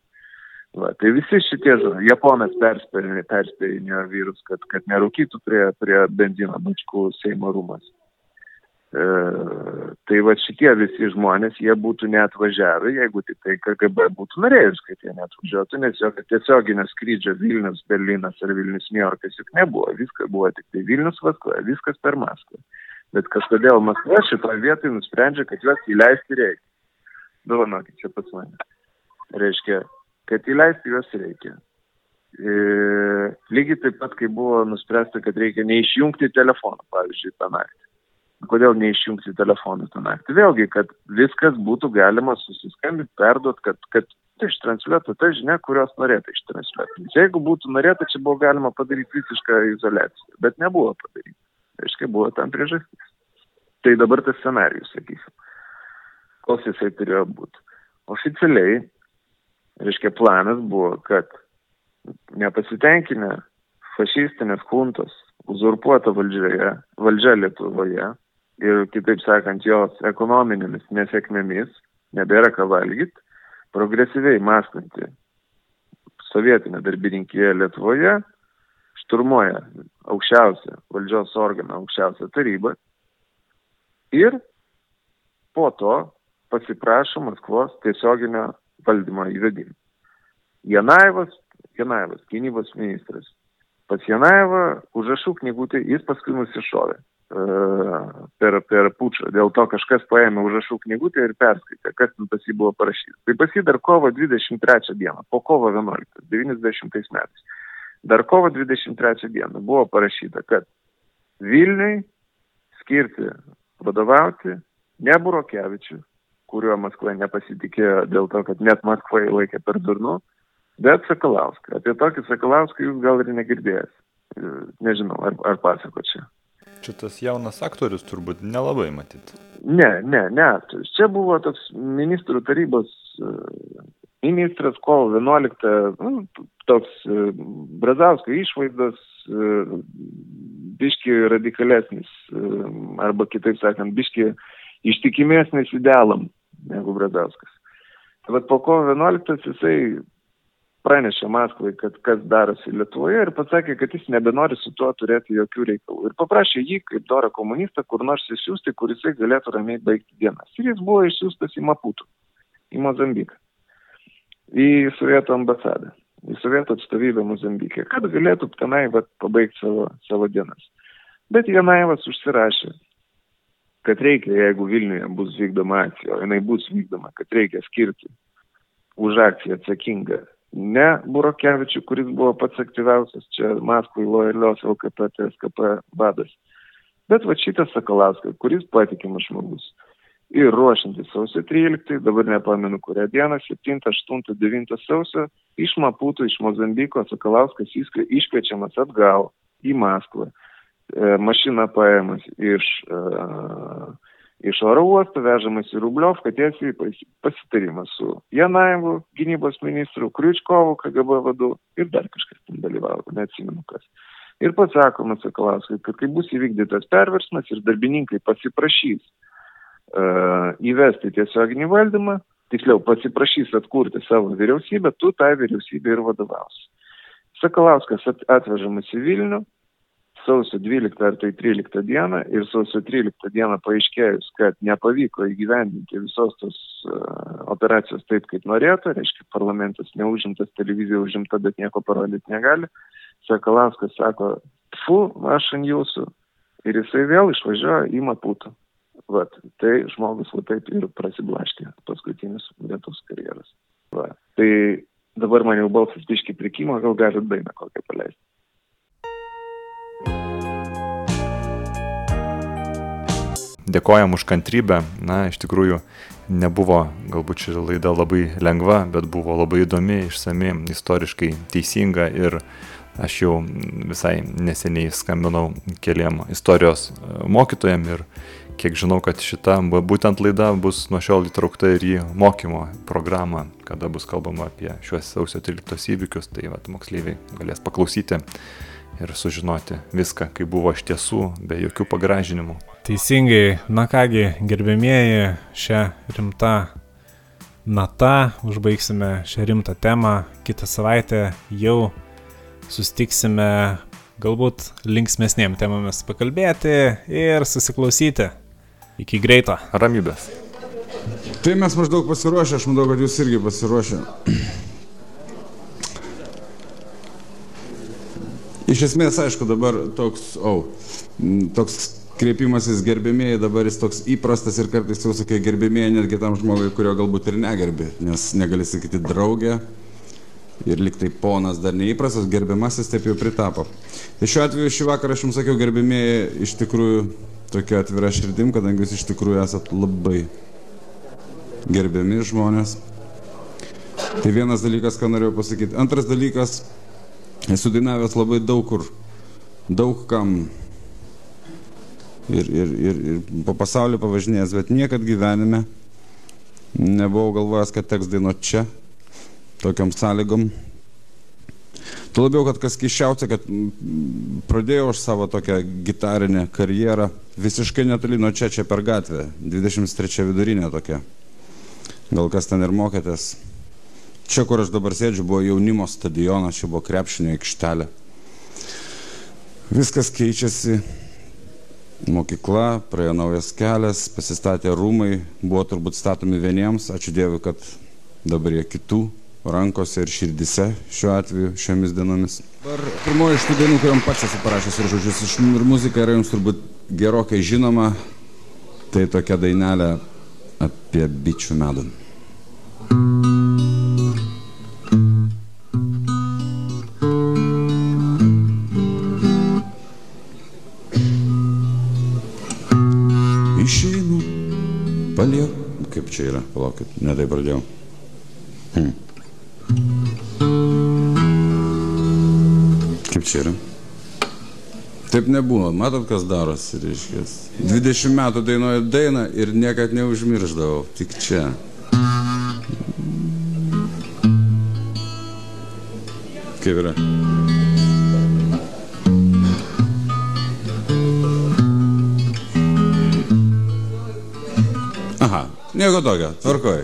Va, tai visi šitie, Japonas perspėjinėjo vyrus, kad, kad nerūkytų prie, prie benzino bačkų Seimo rūmas. E, tai va šitie visi žmonės, jie būtų neatvažiavę, jeigu tik tai KGB būtų norėjus, kad jie neatvažiuotų, nes jokio tiesioginio skrydžio Vilnius, Berlynas ar Vilnius, New Yorkas juk nebuvo, viskas buvo tik tai Vilnius Maskva, viskas per Maskvą. Bet kažkodėl Maskva šitoje vietoje nusprendžia, kad juos įleisti reikia. Dovanokit čia pas mane. Reiškia, kad įleisti juos reikia. E, lygiai taip pat, kai buvo nuspręsta, kad reikia neišjungti telefoną, pavyzdžiui, tą naktį kodėl neišjungti telefonų tą naktį. Vėlgi, kad viskas būtų galima susiskambinti, perduoti, kad, kad ištransliuotų tą žinią, kurios norėtų ištransliuoti. Nes jeigu būtų norėta, čia buvo galima padaryti visišką izolaciją, bet nebuvo padaryti. Aiškiai, buvo tam priežastis. Tai dabar tas scenarius, sakysim. Koks jisai turėjo būti. Oficialiai, reiškia, planas buvo, kad nepasitenkinę fašistinės huntos uzurpuota valdžioje, valdžia Lietuvoje, ir, kitaip sakant, jos ekonominėmis nesėkmėmis nebėra ką valgyti, progresyviai mąstanti sovietinė darbininkija Lietuvoje šturmuoja aukščiausią valdžios organą, aukščiausią tarybą ir po to pasiprašo Maskvos tiesioginio valdymo įvedimą. Janaevas, Janaevas, gynybos ministras. Pas Janaevą užrašų knygutį jis paskui nusišovė e, per, per pučą. Dėl to kažkas paėmė užrašų knygutę ir perskaitė, kas ten pas jį buvo parašyta. Tai pas jį dar kovo 23 dieną, po kovo 11, 90 metais. Dar kovo 23 dieną buvo parašyta, kad Vilniui skirti vadovauti ne Burokevičių, kuriuo Maskva nepasitikėjo dėl to, kad net Maskva laikė per durnu, bet Sakalauską. Apie tokį Sakalauską jūs gal ir negirdėjęs. Nežinau, ar, ar pasako čia. Čia tas jaunas aktorius turbūt nelabai matyt. Ne, ne, ne aktorius. Čia buvo toks ministrų tarybos e, ministras kovo 11, nu, toks e, Brazausko išvaizdos, e, biški radikalesnis, arba kitaip sakant, biški ištikimesnis idealam negu Bradauskas. Tai vad po kovo 11 jisai pranešė Maskvai, kad kas darosi Lietuvoje ir pasakė, kad jis nebenori su tuo turėti jokių reikalų. Ir paprašė jį, kaip dorą komunistą, kur nors išsiųsti, kur jisai galėtų ramiai baigti dienas. Ir jis buvo išsiųstas į Maputų, į Mozambiką, į Sovietų ambasadą, į Sovietų atstovybę Mozambikė, kad galėtų tenai vat, pabaigti savo, savo dienas. Bet Janaevas užsirašė, kad reikia, jeigu Vilniuje bus vykdoma akcija, o jinai bus vykdoma, kad reikia skirti už akciją atsakingą ne Burokevičių, kuris buvo pats aktyviausias čia Maskvai lojalios LKP, TSKP vadas, bet va šitas Sakalauskas, kuris patikimas žmogus. Ir ruošiantis sausio 13, dabar nepamenu kurią dieną, 7, 8, 9 sausio, iš Maputo, iš Mozambiko Sakalauskas iškviečiamas atgal į Maskvą. Mašiną paėmas iš iš oro uosto vežamas į Rubliovką tiesiai pasitarimą su Janaevu, gynybos ministru, Kriučkovu, KGB vadu ir dar kažkas ten dalyvavo, neatsimenu kas. Ir pats sakoma Sakalauskui, kad kai bus įvykdytas perversmas ir darbininkai pasiprašys uh, įvesti tiesioginį valdymą, tiksliau pasiprašys atkurti savo vyriausybę, tu tą vyriausybę ir vadovausi. Sakalauskas atvežamas į Vilnių, sausio 12 ar tai 13 dieną ir sausio 13 dieną paaiškėjus, kad nepavyko įgyvendinti visos tos uh, operacijos taip, kaip norėtų, reiškia, parlamentas neužimtas, televizija užimta, bet nieko parodyti negali, Sakalauskas sako, fu, aš ant jūsų. Ir jisai vėl išvažiuoja į Maputą. Vat, tai žmogus va taip ir prasiblaškė paskutinius metus karjeros. Va. Tai dabar man jau balsas biški prikimo, gal galit dainą kokią paleisti. Dėkojam už kantrybę. Na, iš tikrųjų, nebuvo galbūt ši laida labai lengva, bet buvo labai įdomi, išsami, istoriškai teisinga ir aš jau visai neseniai skambinau keliam istorijos e, mokytojam ir kiek žinau, kad šita būtent laida bus nuo šiol įtraukta ir į mokymo programą, kada bus kalbama apie šiuos sausio 13 įvykius, tai vat, moksleiviai galės paklausyti ir sužinoti viską, kaip buvo iš tiesų, be jokių pagražinimų. Teisingai, na kągi, gerbėmieji, šią rimtą natą užbaigsime šią rimtą temą. Kitą savaitę jau sustiksime galbūt linksmėsnėm temomis pakalbėti ir susiklausyti. Iki greito. Ramybės. Tai mes maždaug pasiruošę, aš manau, kad jūs irgi pasiruošę. Iš esmės, aišku, dabar toks, oh, toks kreipimasis gerbėmėjai dabar jis toks įprastas ir kartais jau sakai gerbėmėjai netgi tam žmogui, kurio galbūt ir negerbi, nes negali sakyti draugė ir liktai ponas dar neįprastas, gerbiamasis taip jau pritapo. Tai šiuo atveju šį vakarą aš jums sakiau gerbėmėjai iš tikrųjų tokia atvira širdim, kadangi jūs iš tikrųjų esat labai gerbiami žmonės. Tai vienas dalykas, ką norėjau pasakyti. Antras dalykas, Esu dainavęs labai daug kur, daug kam ir, ir, ir, ir po pasaulį pavažinėjęs, bet niekad gyvenime nebuvau galvojęs, kad teks dainuoti čia, tokiam sąlygom. Tuo labiau, kad kas keščiausia, kad pradėjau aš savo tokią gitarinę karjerą visiškai netoli nuo čia, čia per gatvę, 23 vidurinė tokia. Gal kas ten ir mokėtės Čia, kur aš dabar sėdžiu, buvo jaunimo stadionas, čia buvo krepšinio aikštelė. Viskas keičiasi. Mokykla, praėjo naujas kelias, pasistatė rūmai, buvo turbūt statomi vieniems, ačiū Dievui, kad dabar jie kitų rankose ir širdise šiuo atveju šiomis dienomis. Dabar pirmoji iš tų dainų, kuriuom pats esu parašęs ir žodžius, iš- ir muzika yra jums turbūt gerokai žinoma, tai tokia dainelė apie bičių medų. Kaip čia yra, palaukit, ne taip pradėjau. Hmm. Kaip čia yra? Taip nebuvo, matot, kas darosi, reiškia. 20 metų dainuoju dainą ir niekad neužmirždavau, tik čia. Kaip yra? Nieko tokio, tvarkoj.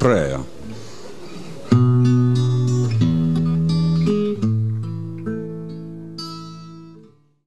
Praėjo.